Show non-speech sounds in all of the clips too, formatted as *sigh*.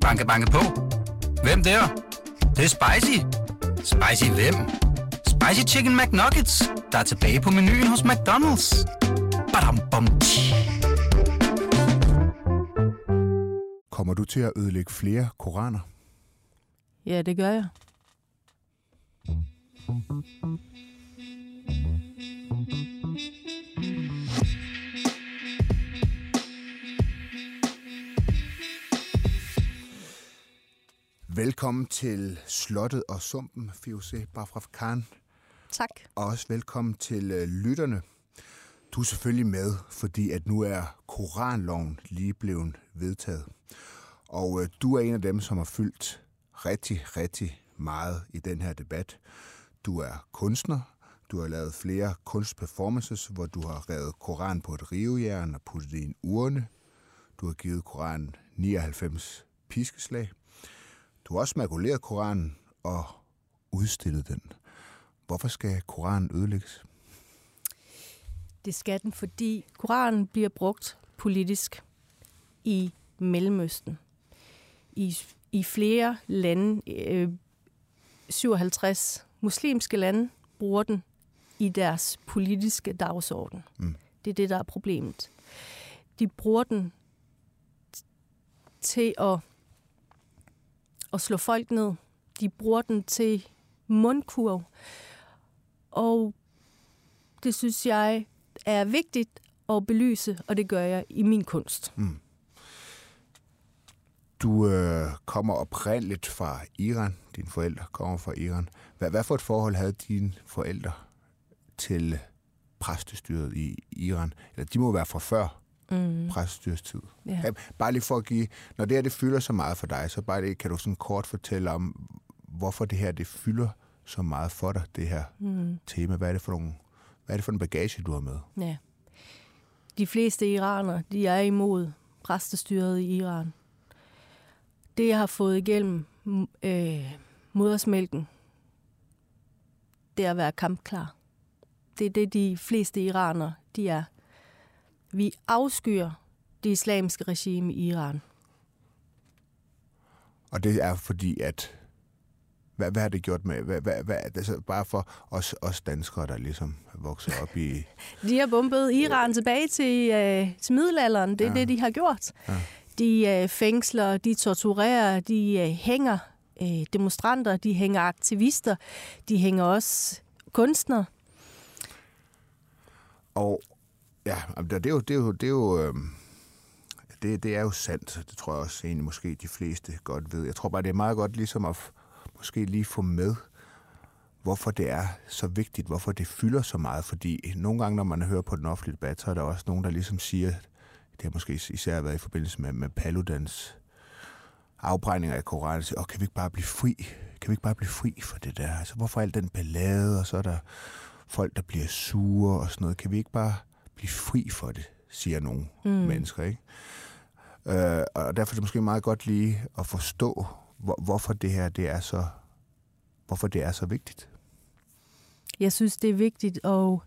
Banke, banke på. Hvem der? Det, det er spicy. Spicy hvem? Spicy Chicken McNuggets, der er tilbage på menuen hos McDonald's. Badum, bom, tji. Kommer du til at ødelægge flere koraner? Ja, det gør jeg. Velkommen til Slottet og Sumpen, Fiose Bafraf Khan. Tak. Og også velkommen til øh, lytterne. Du er selvfølgelig med, fordi at nu er Koranloven lige blevet vedtaget. Og øh, du er en af dem, som har fyldt rigtig, rigtig meget i den her debat. Du er kunstner. Du har lavet flere kunstperformances, hvor du har revet Koran på et rivejern og puttet i en urne. Du har givet Koran 99 piskeslag. Du har også makuleret Koranen og udstillet den. Hvorfor skal Koranen ødelægges? Det skal den, fordi Koranen bliver brugt politisk i Mellemøsten. I, i flere lande, øh, 57 muslimske lande, bruger den i deres politiske dagsorden. Mm. Det er det, der er problemet. De bruger den til at, at slå folk ned. De bruger den til mundkurv. Og det synes jeg er vigtigt at belyse, og det gør jeg i min kunst. Mm. Du øh, kommer oprindeligt fra Iran. Dine forældre kommer fra Iran. Hvad, hvad for et forhold havde dine forældre til præstestyret i Iran? Eller de må være fra før mm. præstestyrets tid. Ja. Bare lige for at give... Når det her det fylder så meget for dig, så bare lige, kan du sådan kort fortælle om, hvorfor det her det fylder så meget for dig, det her mm. tema. Hvad er det for nogle, hvad er det for en bagage, du har med? Ja. De fleste iranere, de er imod præstestyret i Iran. Det, jeg har fået igennem øh, modersmælken, det er at være kampklar. Det er det, de fleste iranere, de er. Vi afskyer det islamiske regime i Iran. Og det er fordi, at... Hvad, hvad har det gjort med... Hvad, hvad, hvad, altså bare for os, os danskere, der ligesom vokser op i... *laughs* De har bombet Iran tilbage til, øh, til middelalderen. Det er ja. det, de har gjort. Ja. De øh, fængsler, de torturerer, de øh, hænger øh, demonstranter, de hænger aktivister, de hænger også kunstnere. Og ja, det er jo... Det er jo, det er jo øh, det, det er jo sandt. Det tror jeg også egentlig måske de fleste godt ved. Jeg tror bare, det er meget godt ligesom at måske lige få med, hvorfor det er så vigtigt, hvorfor det fylder så meget. Fordi nogle gange, når man hører på den offentlige debat, så er der også nogen, der ligesom siger, det har måske især været i forbindelse med, med Paludans afbrændinger af Koranen, siger, kan vi ikke bare blive fri? Kan vi ikke bare blive fri for det der? Altså, hvorfor al den ballade, og så er der folk, der bliver sure og sådan noget. Kan vi ikke bare blive fri for det, siger nogle mm. mennesker, ikke? Øh, og derfor er det måske meget godt lige at forstå, hvor, hvorfor det her det er så hvorfor det er så vigtigt. Jeg synes, det er vigtigt at,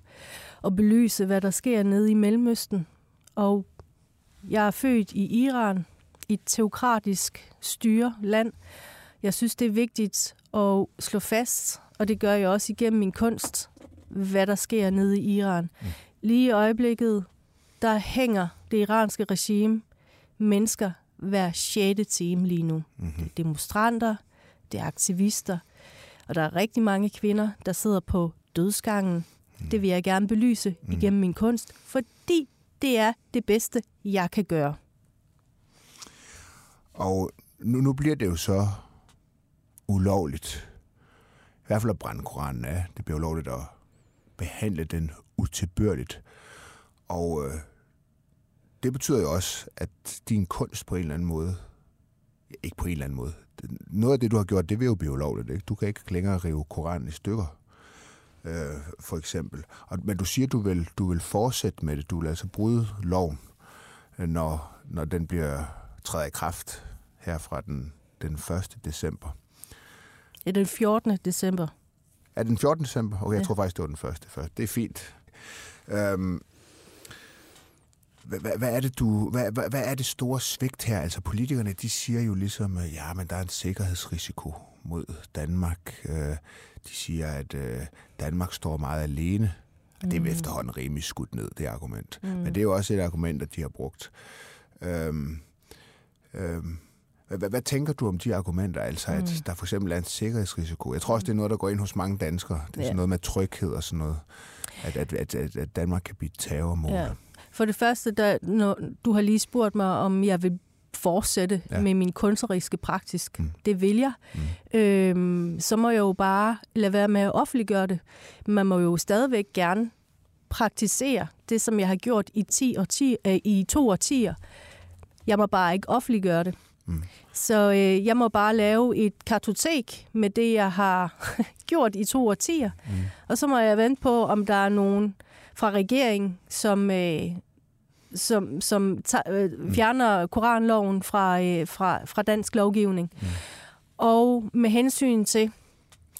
at belyse, hvad der sker nede i Mellemøsten. Og jeg er født i Iran, i et teokratisk styre land. Jeg synes, det er vigtigt at slå fast, og det gør jeg også igennem min kunst, hvad der sker nede i Iran. Mm. Lige i øjeblikket, der hænger det iranske regime mennesker hver sjette time lige nu. Mm-hmm. Det er demonstranter, det er aktivister, og der er rigtig mange kvinder, der sidder på dødsgangen. Mm. Det vil jeg gerne belyse mm. igennem min kunst, fordi det er det bedste, jeg kan gøre. Og nu, nu bliver det jo så ulovligt. I hvert fald at brænde Koranen af. Det bliver ulovligt at behandle den utilbørligt. Og øh, det betyder jo også, at din kunst på en eller anden måde, ikke på en eller anden måde, noget af det, du har gjort, det vil jo blive ulovligt. Ikke? Du kan ikke længere rive Koranen i stykker, øh, for eksempel. Og, men du siger, du vil, du vil fortsætte med det. Du vil altså bryde loven, når, når den bliver træder i kraft her fra den, den 1. december. Ja, den 14. december. Er den 14. december? Okay, ja. jeg tror faktisk, det var den første. Først. Det er fint. Øhm, hvad, hvad, er det du, hvad, hvad, hvad er det store svigt her? Altså politikerne, de siger jo ligesom, øh, ja, men der er en sikkerhedsrisiko mod Danmark. Øh, de siger, at øh, Danmark står meget alene. Mm. Det er efterhånden rimelig skudt ned, det argument. Mm. Men det er jo også et argument, at de har brugt. Øhm, øhm, hvad, hvad tænker du om de argumenter, altså at mm. der for eksempel er en sikkerhedsrisiko? Jeg tror også, det er noget, der går ind hos mange danskere. Det er ja. sådan noget med tryghed og sådan noget. At, at, at, at, at Danmark kan blive terrormål. Ja. For det første, der, når du har lige spurgt mig, om jeg vil fortsætte ja. med min kunstneriske praktisk. Mm. Det vil jeg. Mm. Øhm, så må jeg jo bare lade være med at offentliggøre det. Man må jo stadigvæk gerne praktisere det, som jeg har gjort i, 10 og 10, øh, i to årtier. Jeg må bare ikke offentliggøre det. Mm. Så øh, jeg må bare lave et kartotek med det, jeg har *laughs* gjort i to årtier. Mm. Og så må jeg vente på, om der er nogen fra regeringen, som, øh, som, som tager, øh, mm. fjerner koranloven fra, øh, fra, fra dansk lovgivning. Mm. Og med hensyn til...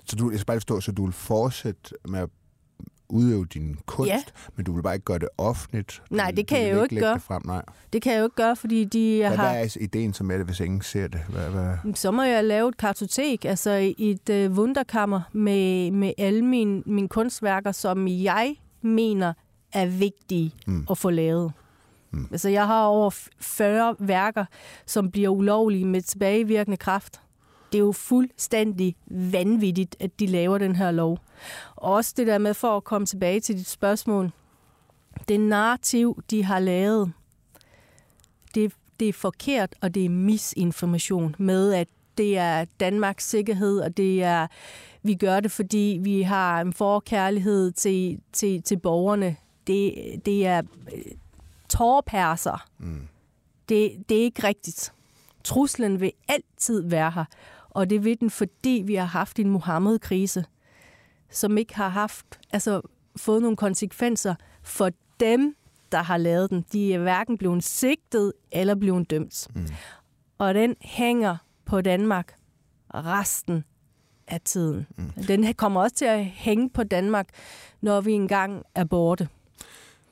Så du, jeg skal bare forstå, så du vil fortsætte med at udøve din kunst, ja. men du vil bare ikke gøre det offentligt. Nej, det kan jeg jo ikke gøre. Det, frem. Nej. det kan jeg jo ikke gøre, fordi de hvad, har... Hvad er ideen som er det, hvis ingen ser det? Hvad, hvad? Så må jeg lave et kartotek, altså et uh, wunderkammer med, med alle mine, mine kunstværker, som jeg mener er vigtige mm. at få lavet. Mm. Altså, jeg har over 40 værker, som bliver ulovlige med tilbagevirkende kraft. Det er jo fuldstændig vanvittigt, at de laver den her lov. Også det der med, for at komme tilbage til dit spørgsmål, det narrativ, de har lavet, det, det er forkert, og det er misinformation med, at det er Danmarks sikkerhed, og det er, vi gør det, fordi vi har en forkærlighed til, til, til borgerne. Det, det er øh, tårperser. Mm. Det, det er ikke rigtigt. Truslen vil altid være her, og det vil den, fordi vi har haft en Mohammed-krise som ikke har haft, altså fået nogle konsekvenser for dem, der har lavet den. De er hverken blevet sigtet eller blevet dømt. Mm. Og den hænger på Danmark resten af tiden. Mm. Den kommer også til at hænge på Danmark, når vi engang er borte.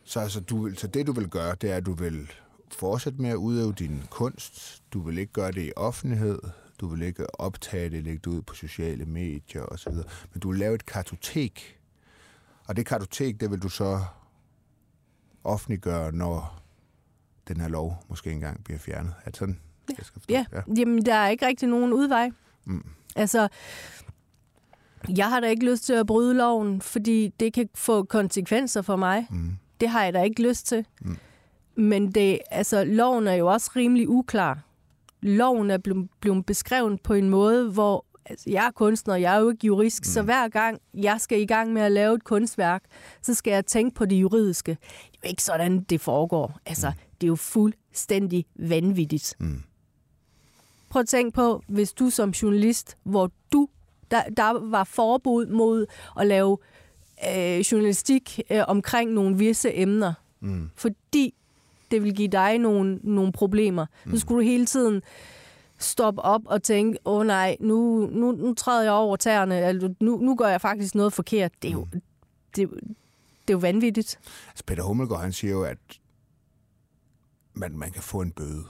Så, altså, du så det, du vil gøre, det er, at du vil fortsætte med at udøve din kunst. Du vil ikke gøre det i offentlighed. Du vil ikke optage det, lægge det ud på sociale medier osv. Men du vil lave et kartotek. Og det kartotek, det vil du så offentliggøre, når den her lov måske engang bliver fjernet. Er det sådan, ja. jeg skal Ja. ja, jamen der er ikke rigtig nogen udvej. Mm. Altså, jeg har da ikke lyst til at bryde loven, fordi det kan få konsekvenser for mig. Mm. Det har jeg da ikke lyst til. Mm. Men det, altså, loven er jo også rimelig uklar loven er blevet beskrevet på en måde, hvor altså, jeg er kunstner, jeg er jo ikke jurist, mm. så hver gang jeg skal i gang med at lave et kunstværk, så skal jeg tænke på det juridiske. Det er jo ikke sådan, det foregår. Altså, mm. det er jo fuldstændig vanvittigt. Mm. Prøv at tænke på, hvis du som journalist, hvor du, der, der var forbud mod at lave øh, journalistik øh, omkring nogle visse emner, mm. fordi det vil give dig nogle, nogle problemer. Mm. Så skulle du hele tiden stoppe op og tænke, åh oh, nej, nu, nu, nu træder jeg over tæerne, eller nu, nu gør jeg faktisk noget forkert. Det er jo, mm. det, det er jo vanvittigt. Altså Peter Hummelgaard, han siger jo, at man, man kan få en bøde,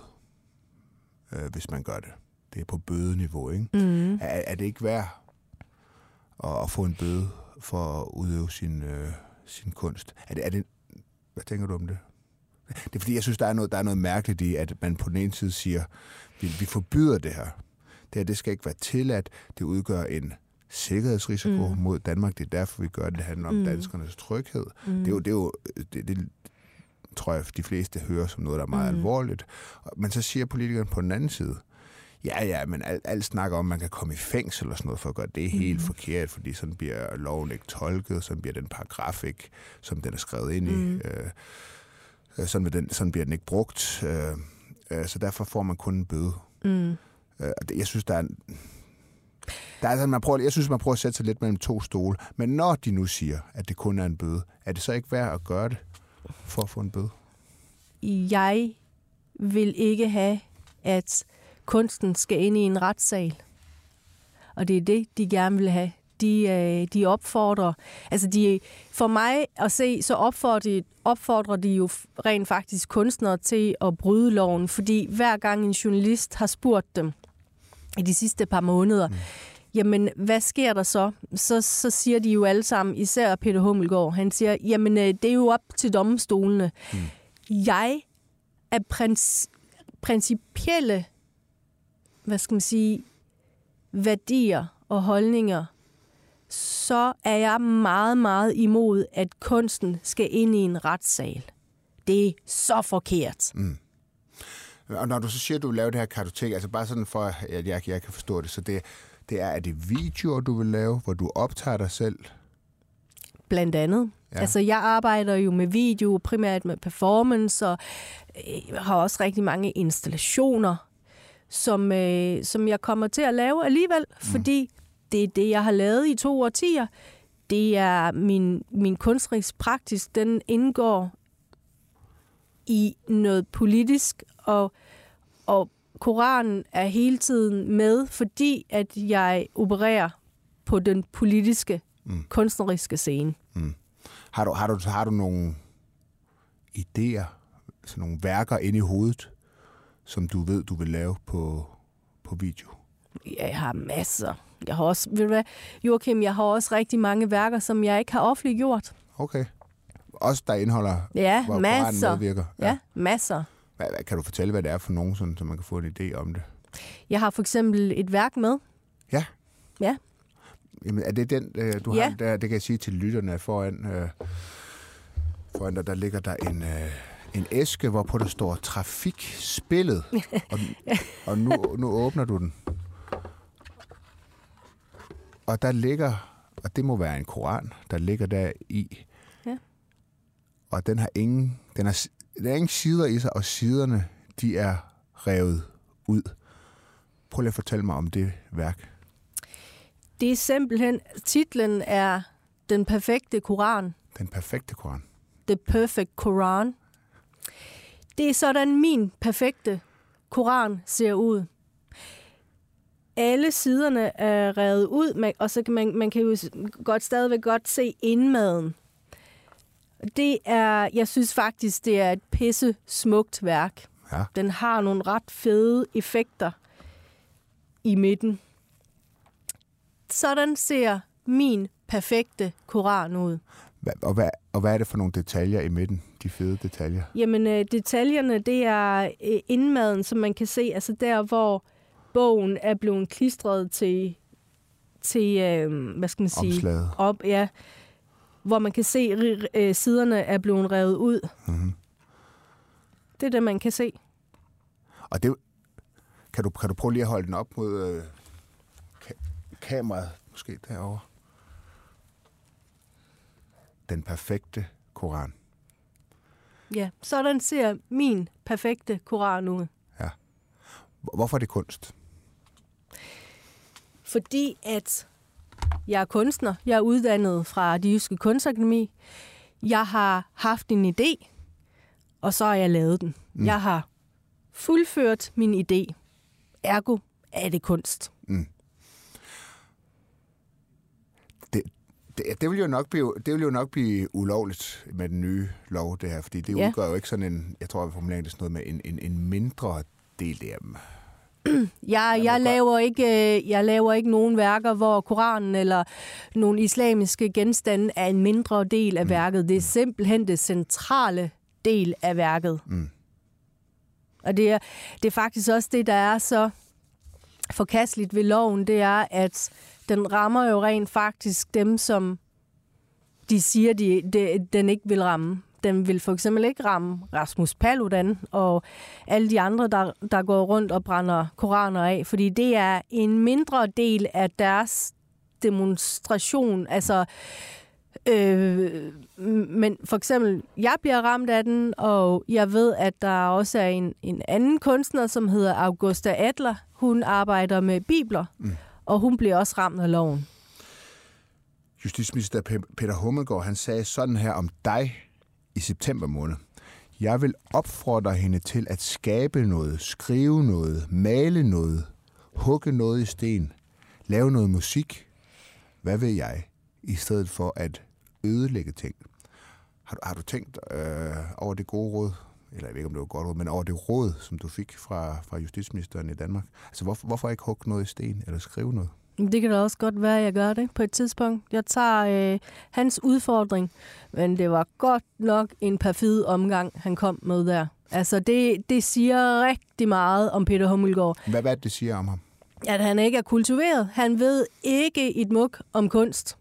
øh, hvis man gør det. Det er på bødeniveau, ikke? Mm. Er, er det ikke værd at, at få en bøde for at udøve sin, øh, sin kunst? Er det, er det, hvad tænker du om det? Det er fordi, jeg synes, der er noget, der er noget mærkeligt i, at man på den ene side siger, vi, vi forbyder det her. Det her, det skal ikke være tilladt. Det udgør en sikkerhedsrisiko mm. mod Danmark. Det er derfor, vi gør det. Det handler om mm. danskernes tryghed. Mm. Det er jo, det er jo det, det, tror jeg, de fleste hører som noget, der er meget mm. alvorligt. Men så siger politikerne på den anden side, ja, ja, men alt, alt snakker om, at man kan komme i fængsel og sådan noget for at gøre det mm. helt forkert, fordi sådan bliver loven ikke tolket, sådan bliver den paragraf ikke, som den er skrevet ind mm. i. Øh, Øh, sådan, den, sådan bliver den ikke brugt. Øh, øh, så derfor får man kun en bøde. Mm. Jeg synes, der er en, der er, altså, man prøver, jeg synes, man prøver at sætte sig lidt mellem to stole. Men når de nu siger, at det kun er en bøde, er det så ikke værd at gøre det for at få en bøde? Jeg vil ikke have, at kunsten skal ind i en retssal. Og det er det, de gerne vil have. De, øh, de opfordrer, altså de, for mig at se, så opfordrer, opfordrer de jo rent faktisk kunstnere til at bryde loven, fordi hver gang en journalist har spurgt dem i de sidste par måneder, mm. jamen hvad sker der så? så? Så siger de jo alle sammen, især Peter Hummelgaard, han siger, jamen øh, det er jo op til domstolene. Mm. Jeg er prins, principielle, hvad skal man sige, værdier og holdninger, så er jeg meget, meget imod, at kunsten skal ind i en retssal. Det er så forkert. Mm. Og når du så siger, at du vil lave det her kartotek, altså bare sådan for, at jeg, jeg kan forstå det, så det, det er, er det videoer, du vil lave, hvor du optager dig selv? Blandt andet. Ja. Altså, jeg arbejder jo med video, primært med performance, og øh, har også rigtig mange installationer, som, øh, som jeg kommer til at lave alligevel, mm. fordi det er det, jeg har lavet i to årtier. Det er min, min kunstnerisk praksis, den indgår i noget politisk, og, og Koranen er hele tiden med, fordi at jeg opererer på den politiske, mm. kunstneriske scene. Mm. Har, du, har, du, har du nogle idéer, altså nogle værker inde i hovedet, som du ved, du vil lave på, på video? Ja, jeg har masser. Jeg har også, ved du hvad, Joachim, jeg har også rigtig mange værker, som jeg ikke har offentliggjort. Okay. Også der indeholder, ja, hvor masser. medvirker? Ja. ja, masser. Hvad, hvad, kan du fortælle, hvad det er for nogen, sådan, så man kan få en idé om det? Jeg har for eksempel et værk med. Ja? Ja. Jamen, er det den, øh, du ja. har der, det kan jeg sige til lytterne foran, øh, foran der, der ligger der en, øh, en æske, hvorpå der står trafikspillet, *laughs* og, og nu, nu åbner du den. Og der ligger, og det må være en koran, der ligger der i. Ja. Og den har ingen, den har, der er ingen sider i sig, og siderne, de er revet ud. Prøv lige at fortælle mig om det værk. Det er simpelthen, titlen er Den perfekte koran. Den perfekte koran. The Perfect Koran. Det er sådan, min perfekte koran ser ud alle siderne er revet ud, og så kan man, man kan jo godt stadigvæk godt se indmaden. Det er, jeg synes faktisk, det er et pisse smukt værk. Ja. Den har nogle ret fede effekter i midten. Sådan ser min perfekte koran ud. Og hvad, og hvad er det for nogle detaljer i midten, de fede detaljer? Jamen, øh, detaljerne, det er øh, indmaden, som man kan se, altså der, hvor bogen er blevet klistret til, til øh, hvad skal man sige? Omslaget. Op, ja. Hvor man kan se, at øh, siderne er blevet revet ud. Mm-hmm. Det er det, man kan se. Og det, kan, du, kan du prøve lige at holde den op mod øh, ka- kameraet, måske derovre? Den perfekte koran. Ja, sådan ser min perfekte koran ud. Ja. Hvorfor er det kunst? Fordi at jeg er kunstner. Jeg er uddannet fra det jyske kunstakademi. Jeg har haft en idé, og så har jeg lavet den. Mm. Jeg har fuldført min idé. Ergo er det kunst. Mm. Det, det, det, vil jo nok blive, det vil jo nok blive ulovligt med den nye lov, det her, fordi det ja. udgør jo ikke sådan en, jeg tror, vi formulerer det sådan noget med en, en, en mindre del af dem *clears throat* jeg, jeg, laver ikke, øh, jeg laver ikke nogen værker, hvor Koranen eller nogle islamiske genstande er en mindre del af mm. værket. Det er simpelthen det centrale del af værket. Mm. Og det er, det er faktisk også det, der er så forkasteligt ved loven, det er, at den rammer jo rent faktisk dem, som de siger, de, de, den ikke vil ramme. Den vil for eksempel ikke ramme Rasmus Paludan og alle de andre, der, der går rundt og brænder koraner af, fordi det er en mindre del af deres demonstration. Altså, øh, men for eksempel, jeg bliver ramt af den, og jeg ved, at der også er en, en anden kunstner, som hedder Augusta Adler. Hun arbejder med bibler, mm. og hun bliver også ramt af loven. Justitsminister Peter Hummelgaard, han sagde sådan her om dig, i september måned. Jeg vil opfordre hende til at skabe noget, skrive noget, male noget, hugge noget i sten, lave noget musik, hvad vil jeg, i stedet for at ødelægge ting. Har, du- har du tænkt øh, over det gode råd, eller jeg ved ikke, om det var et godt råd, men over det råd, som du fik fra, fra justitsministeren i Danmark? Altså, hvorfor, hvorfor ikke hugge noget i sten, eller skrive noget? Det kan da også godt være, at jeg gør det på et tidspunkt. Jeg tager øh, hans udfordring, men det var godt nok en perfid omgang, han kom med der. Altså, det, det siger rigtig meget om Peter Hummelgaard, Hvad, hvad det, det siger om ham? at han ikke er kultiveret. Han ved ikke et muk om kunst.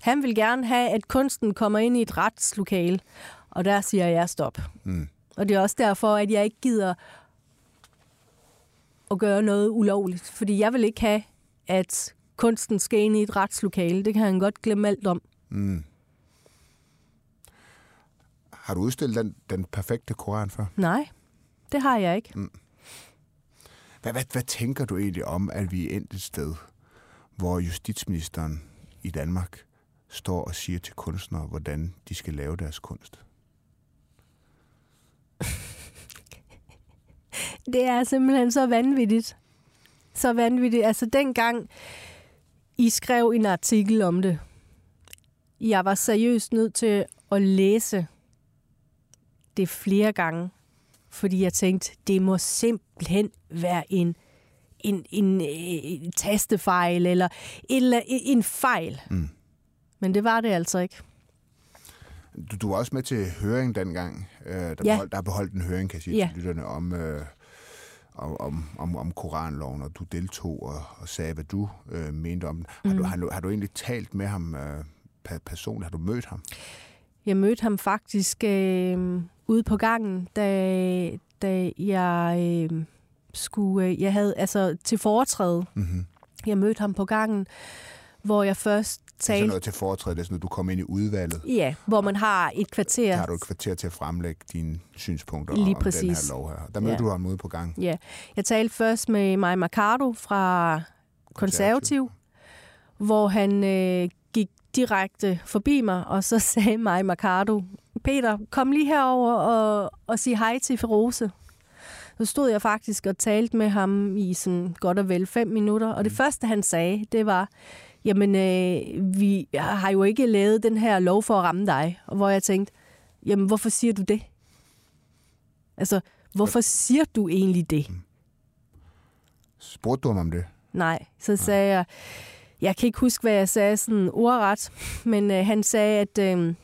Han vil gerne have, at kunsten kommer ind i et retslokale, og der siger jeg stop. Mm. Og det er også derfor, at jeg ikke gider at gøre noget ulovligt. Fordi jeg vil ikke have, at kunsten skal ind i et retslokale. Det kan han godt glemme alt om. Mm. Har du udstillet den, den perfekte koran før? Nej, det har jeg ikke. Hvad, hvad, hvad tænker du egentlig om, at vi er endt et sted, hvor justitsministeren i Danmark står og siger til kunstnere, hvordan de skal lave deres kunst? *laughs* Det er simpelthen så vanvittigt. Så vanvittigt. Altså dengang I skrev en artikel om det, jeg var seriøst nødt til at læse det flere gange, fordi jeg tænkte, det må simpelthen være en, en, en, en tastefejl eller, eller en fejl. Mm. Men det var det altså ikke. Du, du var også med til høring dengang. Øh, der, Ja. beholdt, der er beholdt en høring, kan jeg sige, Ja. til lytterne om, øh, om, om, om, koranloven, og du deltog og, og sagde, hvad du øh, mente om den. Har, Mm. du, har, du, har du egentlig talt med ham øh, per- personligt? Har du mødt ham? Jeg mødte ham faktisk øh, ude på gangen, da, da jeg øh, skulle... Øh, jeg havde altså til foretræde. Mm-hmm. Jeg mødte ham på gangen, hvor jeg først Det er talte... noget til foretræde, det er sådan noget, du kommer ind i udvalget. Ja, hvor man har et Der kvarter. har du et kvarter til at fremlægge dine synspunkter Lige om, om den præcis. her lov her. Der mødte Ja. du ham ude på gang. Ja, jeg talte først med Maja Mercado fra Konservativ, hvor han øh, gik direkte forbi mig, og så *laughs* sagde Maja Mercado, Peter, kom lige herover og, og sig hej til Ferose. Så stod jeg faktisk og talte med ham i sådan godt og vel fem minutter, og det første han sagde, det var, jamen øh, vi har jo ikke lavet den her lov for at ramme dig. Og hvor jeg tænkte, jamen hvorfor siger du det? Altså, hvorfor siger du egentlig det? Spurgte du ham om det? Nej, så sagde jeg, jeg kan ikke huske, hvad jeg sagde sådan ordret, men øh, han sagde, at øh,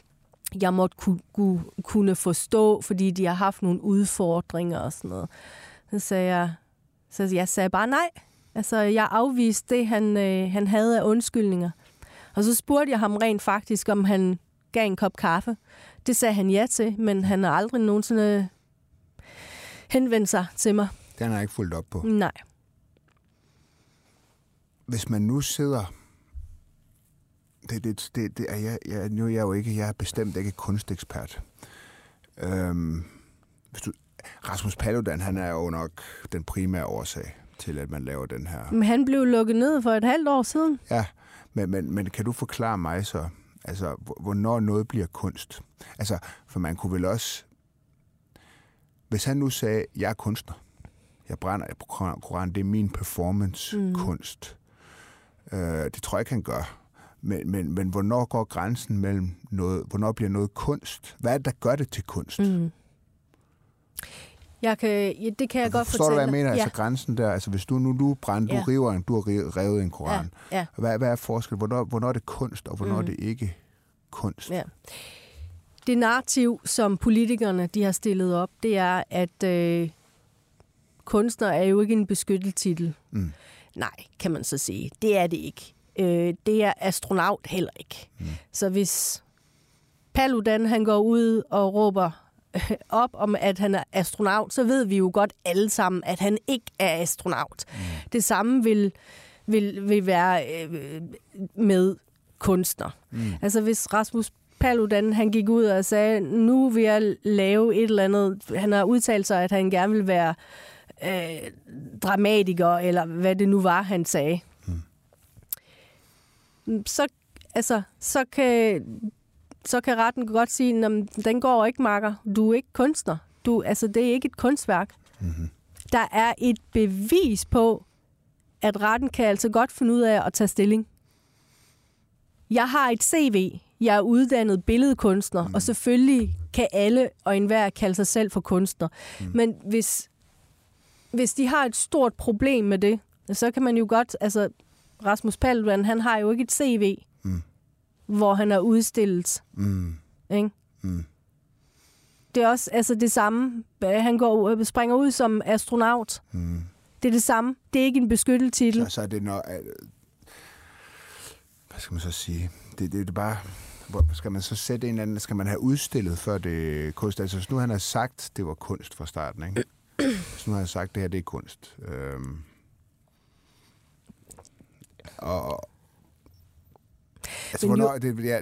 jeg måtte ku, ku, kunne forstå, fordi de har haft nogle udfordringer og sådan noget. Så sagde jeg, så jeg sagde bare nej. Altså, jeg afviste det, han, øh, han havde af undskyldninger. Og så spurgte jeg ham rent faktisk, om han gav en kop kaffe. Det sagde han ja til, men han har aldrig nogensinde henvendt sig til mig. Den har ikke fulgt op på. Nej. Hvis man nu sidder... Det, det, det, det er jeg, jeg, nu er jeg jo ikke, jeg er bestemt ikke kunstekspert. Øhm, hvis du, Rasmus Paludan, han er jo nok den primære årsag til, at man laver den her. Men han blev lukket ned for et halvt år siden. Ja, men, men, men kan du forklare mig så, altså, hvor- hvornår noget bliver kunst? Altså, for man kunne vel også... Hvis han nu sagde, jeg er kunstner, jeg brænder på Koran, det er min performance-kunst. Mm. Øh, det tror jeg ikke, han gør. Men, men, men hvornår går grænsen mellem noget, hvornår bliver noget kunst? Hvad er det, der gør det til kunst? Mm. Jeg kan, ja, det kan jeg godt Forstår du, fortælle hvad jeg mener? dig. Altså grænsen der, altså hvis du nu du brænder, du Ja. river en, du har revet en koran. Ja, ja. Hvad, hvad er forskellen? Hvornår, hvornår er det kunst, og hvornår mm. er det ikke kunst? Ja. Det narrativ, som politikerne de har stillet op, det er, at øh, kunstner er jo ikke en beskyttet titel. Mm. Nej, kan man så sige. Det er det ikke. Øh, det er astronaut heller ikke. Mm. Så hvis Paludan han går ud og råber *laughs* op om, at han er astronaut, så ved vi jo godt alle sammen, at han ikke er astronaut. Mm. Det samme vil, vil, vil være øh, med kunstner. Mm. Altså hvis Rasmus Paludan han gik ud og sagde, nu vil jeg lave et eller andet. Han har udtalt sig, at han gerne vil være øh, dramatiker, eller hvad det nu var, han sagde. Mm. Så, altså, så, kan, så kan retten godt sige, at den går ikke, Marker. Du er ikke kunstner. Du, altså, det er ikke et kunstværk. Mm-hmm. Der er et bevis på, at retten kan altså godt finde ud af at tage stilling. Jeg har et CV. Jeg er uddannet billedkunstner, mm. og selvfølgelig kan alle og enhver kalde sig selv for kunstner. Mm. Men hvis, hvis de har et stort problem med det, så kan man jo godt... Altså, Rasmus Paludan, han har jo ikke et CV. Hvor han er udstillet. Mm. Ikke? Mm. Det er også altså det samme. Han går, springer ud som astronaut. Mm. Det er det samme. Det er ikke en beskyttet titel. Så, så er det når... Hvad skal man så sige? Det, det, det er bare... Hvor skal man så sætte en eller anden... Skal man have udstillet, før det kunst? Altså, nu han har sagt, det var kunst fra starten, ikke? Så nu har jeg sagt, det her, det er kunst. Øhm, og, altså, hvornår, jo... det, ja,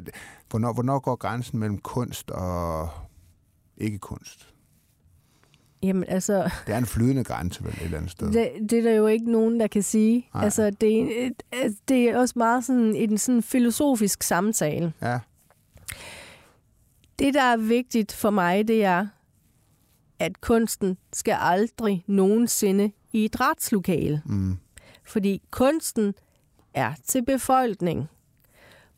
hvornår, hvornår går grænsen mellem kunst og ikke kunst? Jamen, altså... Det er en flydende grænse, vel, et eller andet sted. Det, det er der jo ikke nogen, der kan sige. Nej. Altså, det er, det er også meget sådan en sådan filosofisk samtale. Ja. Det, der er vigtigt for mig, det er, at kunsten skal aldrig nogensinde i et retslokale. Mm. Fordi kunsten er til befolkning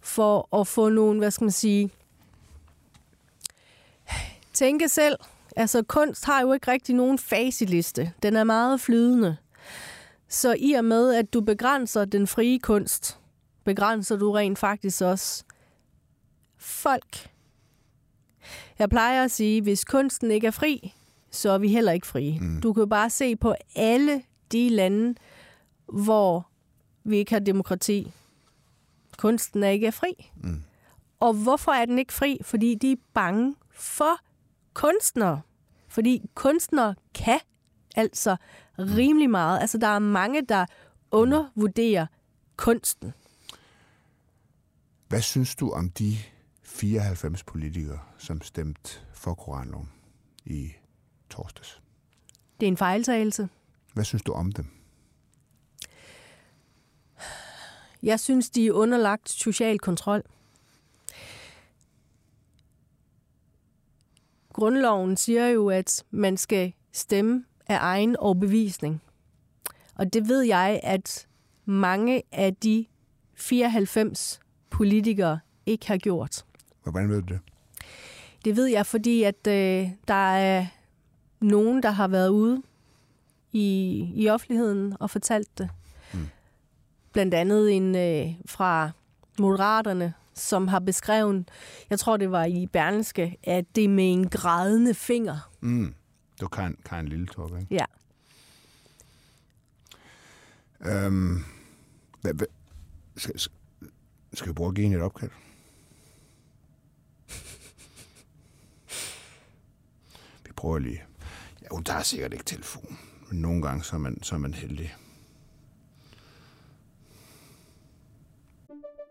for at få nogen, hvad skal man sige, tænke selv. Altså kunst har jo ikke rigtig nogen facitliste. Den er meget flydende. Så i og med, at du begrænser den frie kunst, begrænser du rent faktisk også folk. Jeg plejer at sige, hvis kunsten ikke er fri, så er vi heller ikke frie. Mm. Du kan bare se på alle de lande, hvor vi ikke har demokrati. Kunsten er ikke fri. Mm. Og hvorfor er den ikke fri? Fordi de er bange for kunstnere. Fordi kunstnere kan altså rimelig meget. Altså, der er mange, der undervurderer kunsten. Hvad synes du om de 94 politikere, som stemte for koranloven i torsdags? Det er en fejltagelse. Hvad synes du om dem? Jeg synes, de er underlagt social kontrol. Grundloven siger jo, at man skal stemme af egen overbevisning. Og det ved jeg, at mange af de 94 politikere ikke har gjort. Hvordan ved du det? Det ved jeg, fordi at øh, der er nogen, der har været ude i, i offentligheden og fortalt det. Blandt andet en øh, fra Moderaterne, som har beskrevet, jeg tror det var i Berlingske, at det er med en grædende finger. Mm. Du kan, kan en lille top, ikke? Ja. Øhm, hvad, hvad, skal, skal vi bruge at give et opkald? vi prøver lige. Ja, hun tager sikkert ikke telefon, men nogle gange så er man, så er man heldig.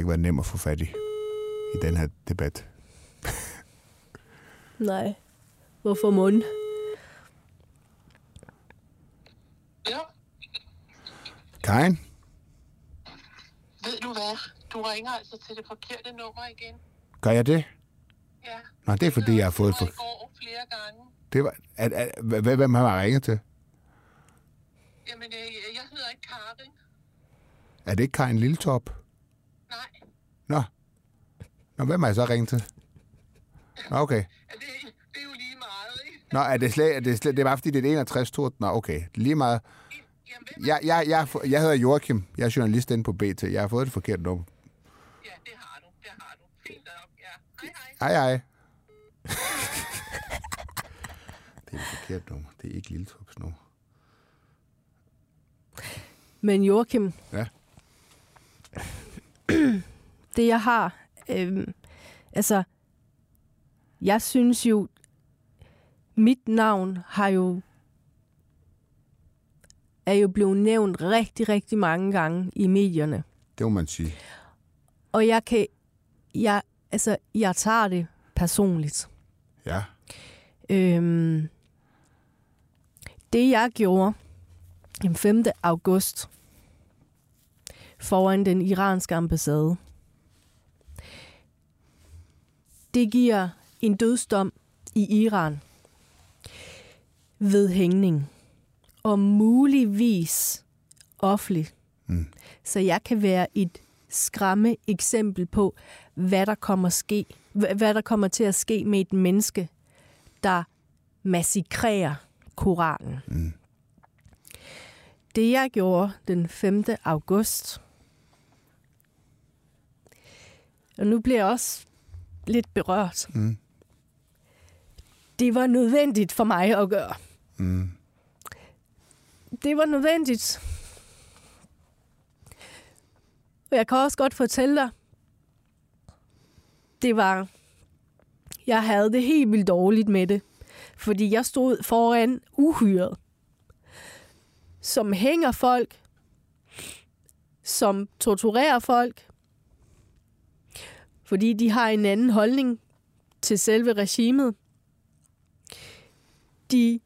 Ikke været nem at få fat i i den her debat. *laughs* Nej. Hvorfor mund? Ja. Karin? Ved du hvad? Du ringer altså til det forkerte nummer igen. Gør jeg det? Ja. Nå, det er fordi, jeg har fået... For... går flere gange. Det var... At, at, at, hvem har jeg ringet til? Jamen, jeg, øh, jeg hedder ikke Karin. Er det ikke Karin Lilletop? Nå. Nå, hvem har jeg så ringet til? Nå, okay. Det, det er jo lige meget, ikke? Nå, er det slet, er det, slet, det er bare fordi, det er 61 to. Nå, okay. Lige meget. Jeg, jeg, jeg, jeg hedder Joachim. Jeg er journalist inde på BT. Jeg har fået det forkert nummer. Ja, det har du. Det har du. Fint nok. Ja. Hej, hej. Hej, hej. *laughs* det er et forkert nummer. Det er ikke Lilletrops nummer. Men Joachim. Ja. *clears throat* *clears throat* det jeg har Øhm, altså, jeg synes jo, mit navn har jo er jo blevet nævnt rigtig, rigtig mange gange i medierne. Det må man sige. Og jeg kan, jeg Altså, jeg tager det personligt. Ja. Øhm, det jeg gjorde den 5. august foran den iranske ambassade, det giver en dødsdom i Iran ved hængning og muligvis offentlig. Mm. Så jeg kan være et skræmme eksempel på, hvad der kommer ske, hva- hvad der kommer til at ske med et menneske, der massakrerer Koranen. Mm. Det jeg gjorde den 5. august, og nu bliver jeg også lidt berørt. Mm. Det var nødvendigt for mig at gøre. Mm. Det var nødvendigt. Og jeg kan også godt fortælle dig, det var, jeg havde det helt vildt dårligt med det, fordi jeg stod foran uhyret, som hænger folk, som torturerer folk, fordi de har en anden holdning til selve regimet. De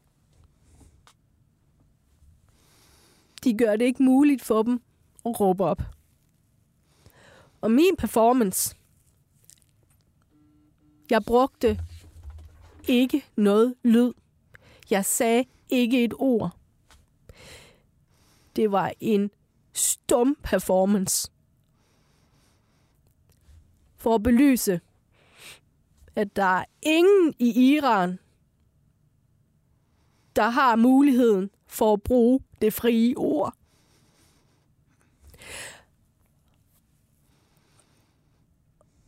de gør det ikke muligt for dem at råbe op. Og min performance, jeg brugte ikke noget lyd. Jeg sagde ikke et ord. Det var en stum performance. For at belyse, at der er ingen i Iran, der har muligheden for at bruge det frie ord.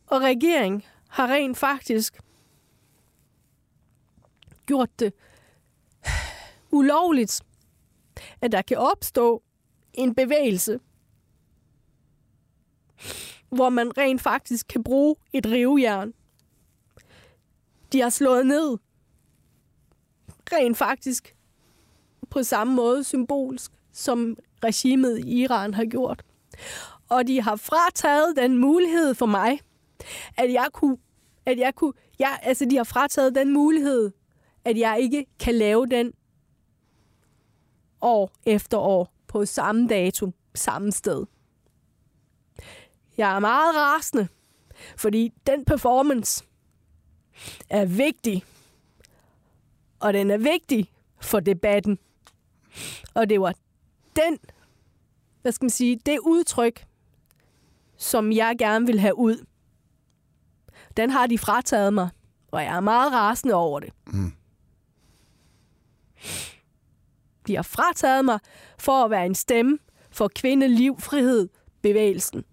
Og regeringen har rent faktisk gjort det ulovligt, at der kan opstå en bevægelse, hvor man rent faktisk kan bruge et rivejern. De har slået ned rent faktisk på samme måde symbolsk, som regimet i Iran har gjort. Og de har frataget den mulighed for mig, at jeg kunne, at jeg kunne, ja, altså de har frataget den mulighed, at jeg ikke kan lave den år efter år på samme dato, samme sted. Jeg er meget rasende, fordi den performance er vigtig, og den er vigtig for debatten. Og det var den, hvad skal man sige, det udtryk, som jeg gerne vil have ud. Den har de frataget mig, og jeg er meget rasende over det. Mm. De har frataget mig for at være en stemme for kvinde, liv, frihed, bevægelsen.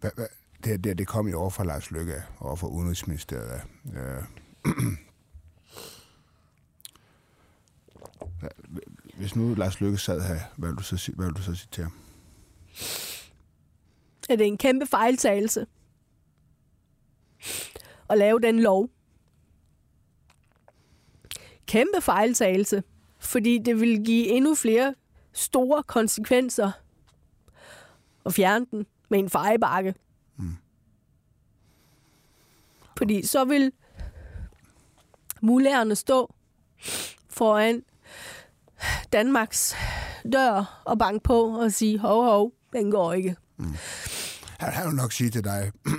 Hvad, hvad, det, det, det kom jo over fra Lars Løkke og fra Udenrigsministeriet. Øh. *clears throat* Hvis nu Lars Løkke sad her, hvad vil du så, hvad vil du så sige til ham? det en kæmpe fejltagelse at lave den lov. Kæmpe fejltagelse, fordi det vil give endnu flere store konsekvenser at fjerne den med en fejebakke. Mm. Fordi så vil mulærerne stå foran Danmarks dør og banke på og sige, hov, hov, den går ikke. Han, han vil nok sige til dig, *clears throat*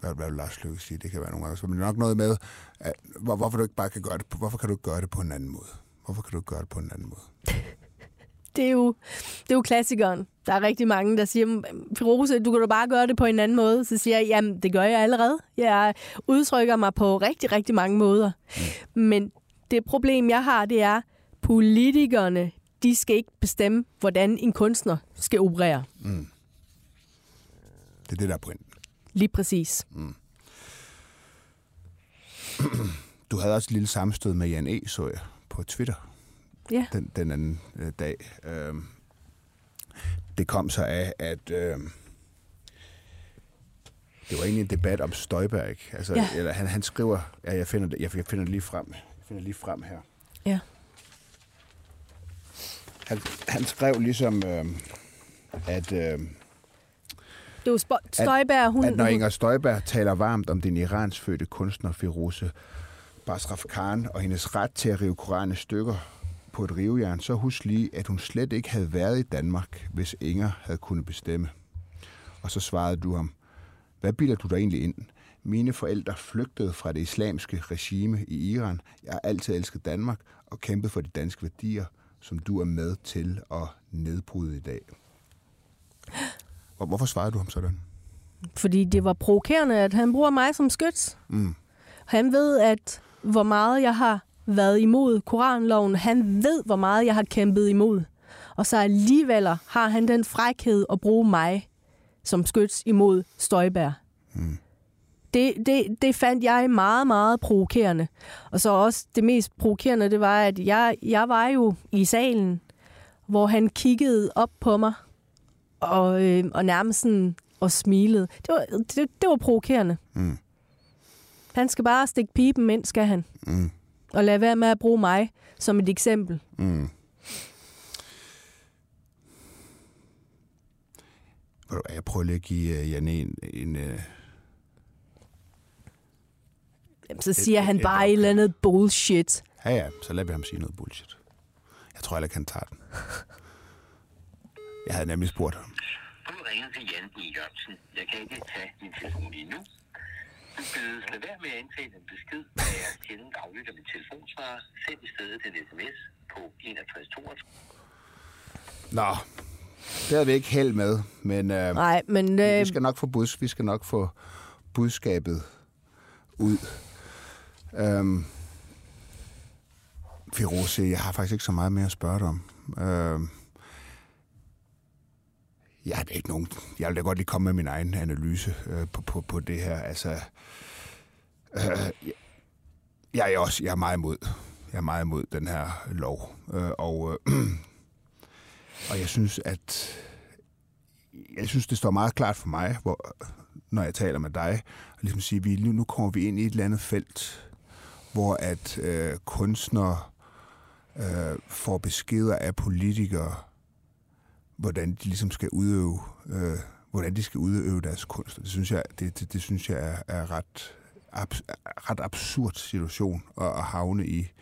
hvad, hvad vil Lars Løkke sige? Det kan være nogle gange. så, Men det er nok noget med, at, hvor, hvorfor du ikke bare kan gøre det, hvorfor kan du ikke gøre det på en anden måde? Hvorfor kan du ikke gøre det på en anden måde? *laughs* det er jo, det er jo klassikeren. Der er rigtig mange, der siger, "Mm, Firose, du kan da bare gøre det på en anden måde. Så siger jeg, jamen, det gør jeg allerede. Jeg udtrykker mig på rigtig, rigtig mange måder. Men det problem, jeg har, det er, politikerne, de skal ikke bestemme, hvordan en kunstner skal operere. Det er det, der er pointen. Lige præcis. *clears throat* Du havde også et lille sammenstød med Jan E., så jeg, på Twitter Ja. den, den anden øh, dag. Øh, det kom så af, at øh, det var egentlig en debat om Støjberg. Altså, Ja. eller han, han skriver, ja, jeg finder det, jeg, jeg finder det lige frem. Jeg finder det lige frem her. Ja. Han, han skrev ligesom, øh, at, øh, Det var Støjberg, hun... at når hun- Inger Støjberg taler varmt om den iransfødte kunstner Firoze Basraf Khan og hendes ret til at rive Koranen i stykker på et rivejern, så husk lige, at hun slet ikke havde været i Danmark, hvis Inger havde kunnet bestemme. Og så svarede du ham, hvad bilder du dig egentlig ind? Mine forældre flygtede fra det islamiske regime i Iran. Jeg har altid elsket Danmark og kæmpet for de danske værdier, som du er med til at nedbryde i dag. Hvor- Hvorfor svarede du ham sådan? Fordi det var provokerende, at han bruger mig som skyts. Mm. Han ved, at hvor meget jeg har været imod Koranloven. Han ved, hvor meget jeg har kæmpet imod. Og så alligevel har han den frækhed at bruge mig som skyts imod Støjberg. Mm. Det, det, det fandt jeg meget, meget provokerende. Og så også det mest provokerende, det var, at jeg, jeg var jo i salen, hvor han kiggede op på mig og, øh, og nærmest sådan og smilede. Det var, det, det var provokerende. Mm. Han skal bare stikke pipen ind, skal han. Mm. Og lade være med at bruge mig som et eksempel. Mm. Jeg prøver lige at give uh, Janne en... en uh... Jamen, så siger et- han et bare et eller andet bullshit. Ja, ja, så lader vi ham sige noget bullshit. Jeg tror heller ikke, han tager den. Jeg havde nemlig spurgt ham. Du ringer til Jan E. Jørgensen. Jeg kan ikke tage din telefon lige nu. Bedes lade være med at indtale en besked, da jeg sjældent aflytter min telefonsvarer. Send i stedet en sms på 6162. Nå, det havde vi ikke held med, men uh, Nej, men vi øh, skal nok få buds, vi skal nok få budskabet ud. Um, Firoze, jeg har faktisk ikke så meget mere at spørge dig om. Um, jeg har ikke nogen... Jeg vil da godt lige komme med min egen analyse øh, på, på, på det her. Altså, øh, jeg, jeg er også jeg er meget imod. Jeg er meget imod den her lov. Øh, og, øh, *clears throat* og jeg synes, at jeg synes, det står meget klart for mig, hvor, når jeg taler med dig, og ligesom sige, vi, nu, nu kommer vi ind i et eller andet felt, hvor at øh, kunstnere øh, får beskeder af politikere, hvordan de ligesom skal udøve, øh, hvordan de skal udøve deres kunst. Det synes jeg, det, det, det synes jeg er, er ret, abs, ret absurd situation at, at havne i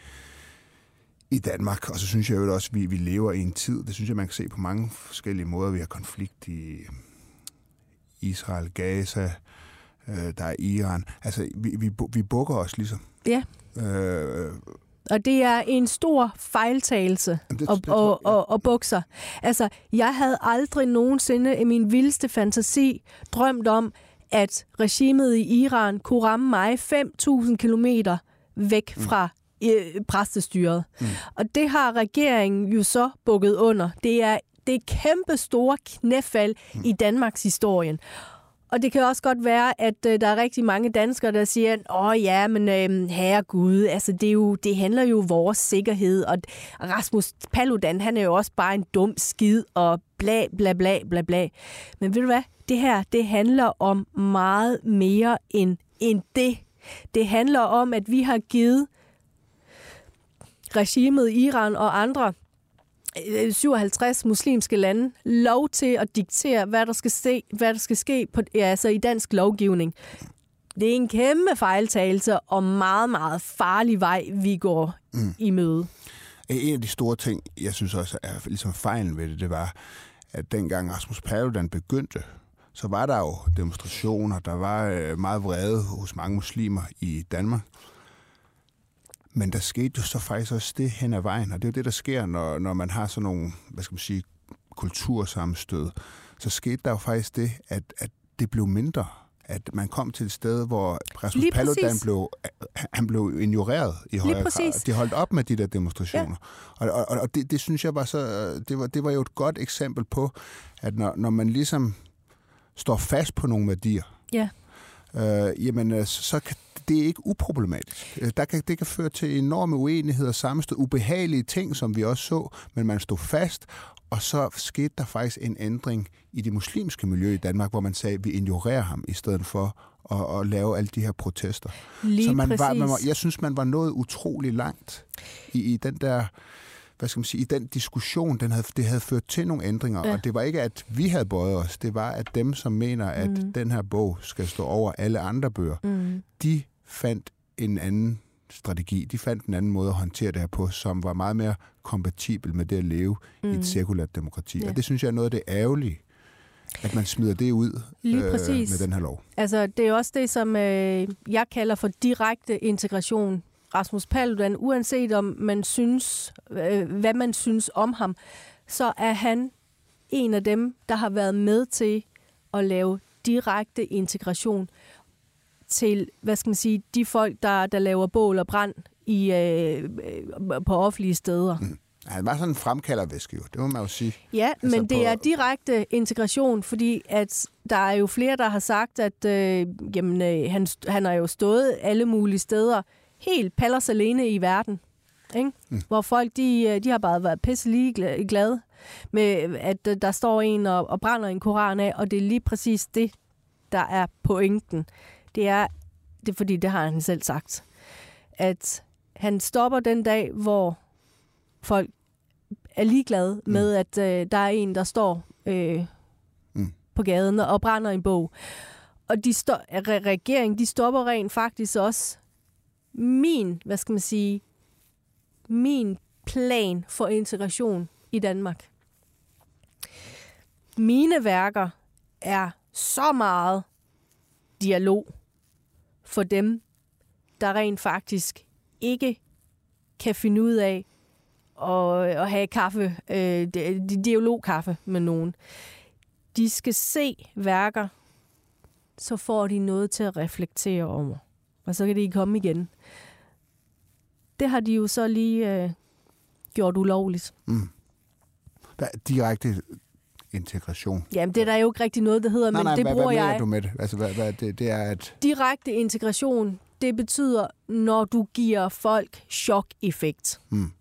i Danmark. Og så synes jeg jo også, at vi, vi lever i en tid, det synes jeg, man kan se på mange forskellige måder. Vi har konflikt i Israel, Gaza, øh, der er Iran. Altså, vi, vi, vi bukker os ligesom. ja. Øh, Og det er en stor fejltagelse Jamen, det- at, det tror at, jeg- at, at bukser. Altså, jeg havde aldrig nogensinde i min vildeste fantasi drømt om, at regimet i Iran kunne ramme mig 5.000 kilometer væk fra øh, præstestyret. Mm. Og det har regeringen jo så bukket under. Det er det er kæmpe store knæfald mm. i Danmarks historien. Og det kan også godt være, at øh, der er rigtig mange danskere, der siger, åh ja, men øh, herregud, altså det, er jo, det handler jo om vores sikkerhed, og Rasmus Paludan, han er jo også bare en dum skid, og bla bla bla bla bla. Men ved du hvad, det her, det handler om meget mere end, end det. Det handler om, at vi har givet regimet i Iran og andre 57 muslimske lande lov til at diktere, hvad der skal, se, hvad der skal ske på, ja, altså i dansk lovgivning. Det er en kæmpe fejltagelse og meget, meget farlig vej, vi går mm. i møde. En af de store ting, jeg synes også er ligesom fejlen ved det, det var, at dengang Rasmus Paludan begyndte, så var der jo demonstrationer, der var øh, meget vrede hos mange muslimer i Danmark. Men der skete jo så faktisk også det hen ad vejen, og det er jo det, der sker, når, når man har sådan nogle, hvad skal man sige, kultursammenstød. Så skete der jo faktisk det, at, at det blev mindre. At man kom til et sted, hvor Rasmus Paludan blev, han blev ignoreret i højere grad. De holdt op med de der demonstrationer. Ja. Og, og, og det, det synes jeg var så, det var, det var jo et godt eksempel på, at når, når man ligesom står fast på nogle værdier, Ja. øh, jamen øh, så så kan det er ikke uproblematisk. Øh, Der kan, det kan føre til enorme uenigheder, sammenstød, ubehagelige ting, som vi også så, men man stod fast, og så skete der faktisk en ændring i det muslimske miljø i Danmark, hvor man sagde, at vi ignorerer ham, i stedet for at, at lave alle de her protester. Lige så man præcis. var, man var, jeg synes, man var nået utrolig langt i, i den der hvad skal man sige, i den diskussion, den havde, det havde ført til nogle ændringer, Ja. og det var ikke, at vi havde bøjet os, det var, at dem, som mener, at mm. den her bog skal stå over alle andre bøger, Mm. de fandt en anden strategi, de fandt en anden måde at håndtere det her på, som var meget mere kompatibel med det at leve mm. i Mm. et sekulært demokrati. Ja. Og det synes jeg er noget af det ærgerlige, at man smider det ud øh, Lige præcis. med den her lov. Altså, det er også det, som øh, jeg kalder for direkte integration. Rasmus Paludan, uanset om man synes, øh, hvad man synes om ham, så er han en af dem, der har været med til at lave direkte integration til, hvad skal man sige, de folk, der, der laver bål og brand i, øh, øh, på offentlige steder. Mm. Han var sådan en fremkaldervæske jo, det må man jo sige. Ja, Altså men det på- er direkte integration, fordi at der er jo flere, der har sagt, at øh, jamen, øh, han, han har jo stået alle mulige steder, helt pallers alene i verden. Ikke? Mm. Hvor folk, de, øh, de har bare været pisse lige glade med, at øh, der står en og, og brænder en koran af, og det er lige præcis det, der er pointen. Det er, det er fordi, det har han selv sagt, at han stopper den dag, hvor folk er ligeglade mm. med, at øh, der er en, der står øh, Mm. på gaden og brænder en bog. Og de sto- re- regeringen, de stopper rent faktisk også min, hvad skal man sige, min plan for integration i Danmark. Mine værker er så meget dialog for dem, der rent faktisk ikke kan finde ud af at, at have kaffe, øh, dialogkaffe med nogen. De skal se værker, så får de noget til at reflektere over. Og så kan de komme igen. Det har de jo så lige øh, gjort ulovligt. Mm. Hvad, direkte integration. Jamen, det er der jo ikke rigtig noget, der hedder, nej, men nej, det hvad, bruger hvad jeg. du med det? Altså, hvad, hvad, det, det er at... Direkte integration, det betyder, når du giver folk chok-effekt. Hmm.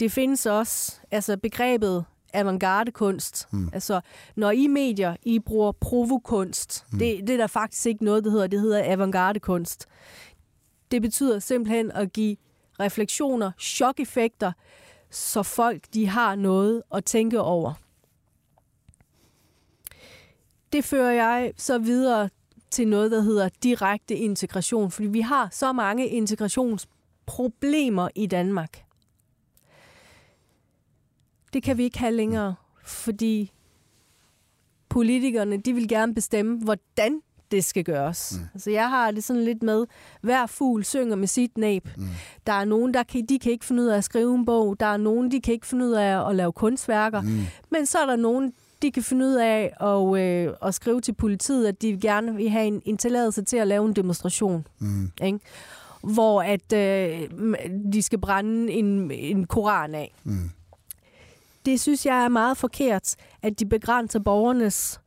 Det findes også, altså begrebet avantgarde-kunst. Hmm. Altså, når I medier, I bruger provokunst, Hmm. det, det er der faktisk ikke noget, der hedder. Det hedder avantgarde-kunst. Det betyder simpelthen at give refleksioner, chok-effekter, så folk de har noget at tænke over. Det fører jeg så videre til noget, der hedder direkte integration, fordi vi har så mange integrationsproblemer i Danmark. Det kan vi ikke have længere, fordi politikerne, de vil gerne bestemme, hvordan det skal gøres. Mm. Altså jeg har det sådan lidt med, hver fugl synger med sit næb. Mm. Der er nogen, der kan, de kan ikke finde ud af at skrive en bog. Der er nogen, de kan ikke finde ud af at lave kunstværker. Mm. Men så er der nogen, de kan finde ud af at, øh, at skrive til politiet, at de gerne vil have en, en tilladelse til at lave en demonstration. Mm. Ikke? Hvor at øh, de skal brænde en, en koran af. Mm. Det synes jeg er meget forkert, at de begrænser borgernes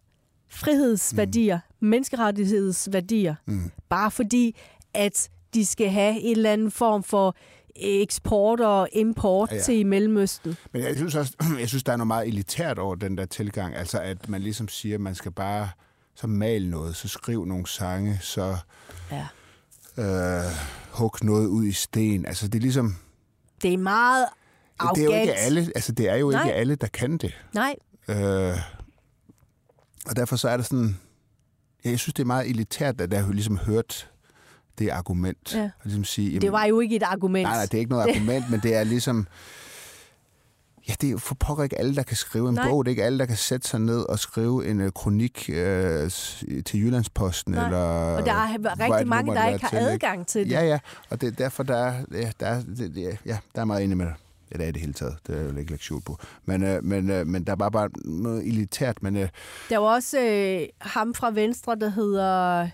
frihedsværdier, mm. menneskerettighedsværdier, Mm. bare fordi, at de skal have en eller anden form for eksport og import Ja, ja, til Mellemøsten. Men jeg synes også, *clears throat* jeg synes, der er noget meget elitært over den der tilgang. Altså, at man ligesom siger, at man skal bare så male noget, så skriv nogle sange, så Ja. øh, hug noget ud i sten. Altså, det er ligesom... Det er meget arrogant. Det er jo ikke alle, altså, det er jo Nej. ikke alle, der kan det. Nej, Øh, og derfor så er det sådan... Ja, jeg synes, det er meget elitært, at jeg har ligesom hørt det argument. Ja. Og ligesom sige, jamen, det var jo ikke et argument. Nej, nej, det er ikke noget *laughs* argument, men det er ligesom... Ja, det er jo for pokker ikke alle, der kan skrive en Nej. bog. Det er ikke alle, der kan sætte sig ned og skrive en uh, kronik uh, til Jyllandsposten. Nej. Eller, Og der er rigtig mange, der ikke har til, ikke? adgang til det. Ja, ja, og det er derfor, der er, ja, der er, det, ja, der er meget enig med dig. Ja, det er det hele taget. Det er jo ikke lagt på. Men, øh, men, øh, men der er bare, bare noget elitært. Men øh, Der var også øh, ham fra Venstre, der hedder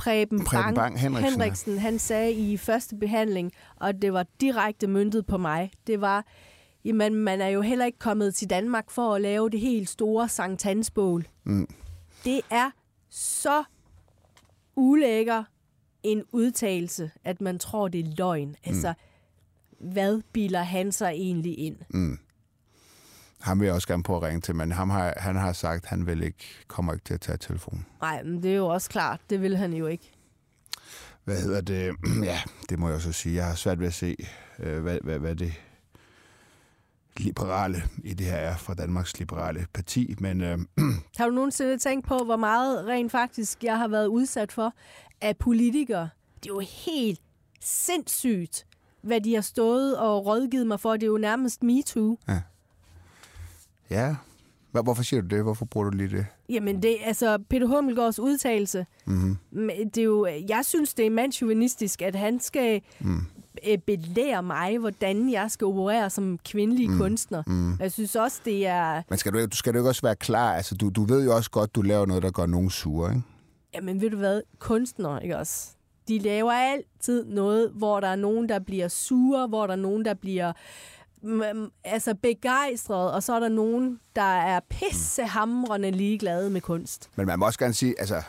Preben, Preben Bang Henriksen. Henriksen. Han sagde i første behandling, og det var direkte myndet på mig, det var, jamen man er jo heller ikke kommet til Danmark for at lave det helt store Sankt Hansbål. Mm. Det er så ulækker en udtalelse, at man tror, det er løgn. Altså, hvad bilder han sig egentlig ind? mm, ham vil jeg også gerne på at ringe til, men ham har, han har sagt, at han vil ikke, kommer ikke til at tage telefonen. Nej, men det er jo også klart, det vil han jo ikke. Hvad hedder det? *clears throat* Ja, det må jeg også sige. Jeg har svært ved at se, øh, hvad, hvad, hvad det... liberale i det her er fra Danmarks Liberale Parti, men øh, *clears throat* Har du nogensinde tænkt på, hvor meget rent faktisk jeg har været udsat for af politikere? Det er jo helt sindssygt, hvad de har stået og rådgivet mig for. Det er jo nærmest MeToo. ja, Hvor- hvorfor siger du det? Hvorfor bruger du lige det? Jamen, det altså Peter Hummelgaards udtalelse. Mm-hmm. Det er jo, jeg synes, det er mandsjuvenistisk, at han skal mm. belære mig, hvordan jeg skal operere som kvindelig mm. kunstner. Mm. Jeg synes også, det er... Men skal du, du skal du ikke også være klar? Altså, du, du ved jo også godt, du laver noget, der gør nogen sure, ikke? Jamen, ved du hvad? Kunstnere, ikke også? De laver altid noget, hvor der er nogen, der bliver sure, hvor der er nogen, der bliver altså begejstret, og så er der nogen, der er pissehamrende ligeglade med kunst. Men man må også gerne sige, altså,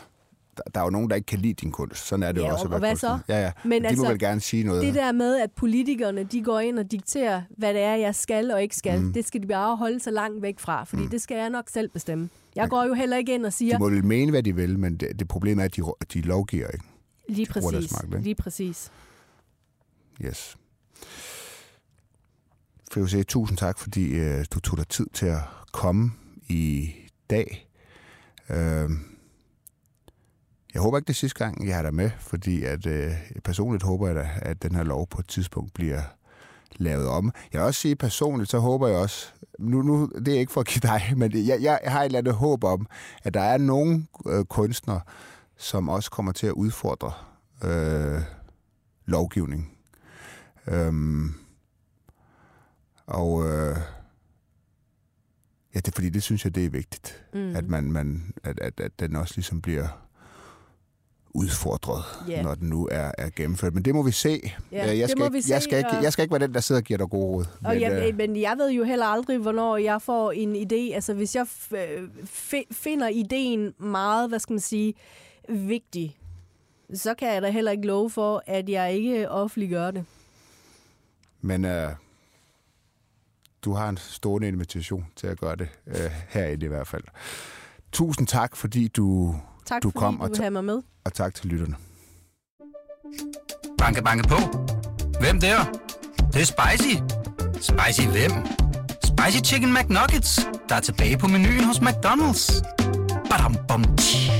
der, der er jo nogen, der ikke kan lide din kunst. Sådan er det Ja, jo også. og hvad kunstner. så? Ja, ja. Men Men de altså, må vel gerne sige noget. Det der med, at politikerne de går ind og dikterer, hvad det er, jeg skal og ikke skal, mm. det skal de bare holde sig langt væk fra, fordi mm. det skal jeg nok selv bestemme. Jeg går jo heller ikke ind og siger, De må vel mene, hvad de vil, men det, det problem er, at de, de lovgiver ikke. lige deres præcis, magt, ikke? lige præcis. Yes. Fiuse, tusind tak, fordi øh, du tog dig tid til at komme i dag. Øh, jeg håber ikke det er sidste gang, jeg har dig med, fordi at, øh, personligt håber jeg da, at den her lov på et tidspunkt bliver lavet om. Jeg vil også sige personligt, så håber jeg også, nu, nu det er ikke for at give dig, *laughs* men jeg, jeg har et eller andet håb om, at der er nogle øh, kunstnere, som også kommer til at udfordre øh, lovgivning. Øhm, og øh, ja, det er fordi, det synes jeg, det er vigtigt, Mm. at, man, man, at, at, at den også ligesom bliver udfordret, yeah. når den nu er, er gennemført. Men det må vi se. Jeg, skal må ikke, vi se, jeg, skal ikke, jeg skal ikke være den, der sidder og giver dig gode råd. Og jeg, øh, men jeg ved jo heller aldrig, hvornår jeg får en idé. Altså, hvis jeg finder ideen meget, hvad skal man sige, vigtig, så kan jeg da heller ikke love for, at jeg ikke offentliggør det. Men øh, du har en stående invitation til at gøre det øh, herinde i hvert fald. Tusind tak, fordi du, Tak Du fordi kom, du og mig med. og tak til lytterne. Banke, banke på. Hvem der? Det, det er spicy. Spicy hvem? Spicy Chicken McNuggets, der er tilbage på menuen hos McDonald's. Badum, bom, tji.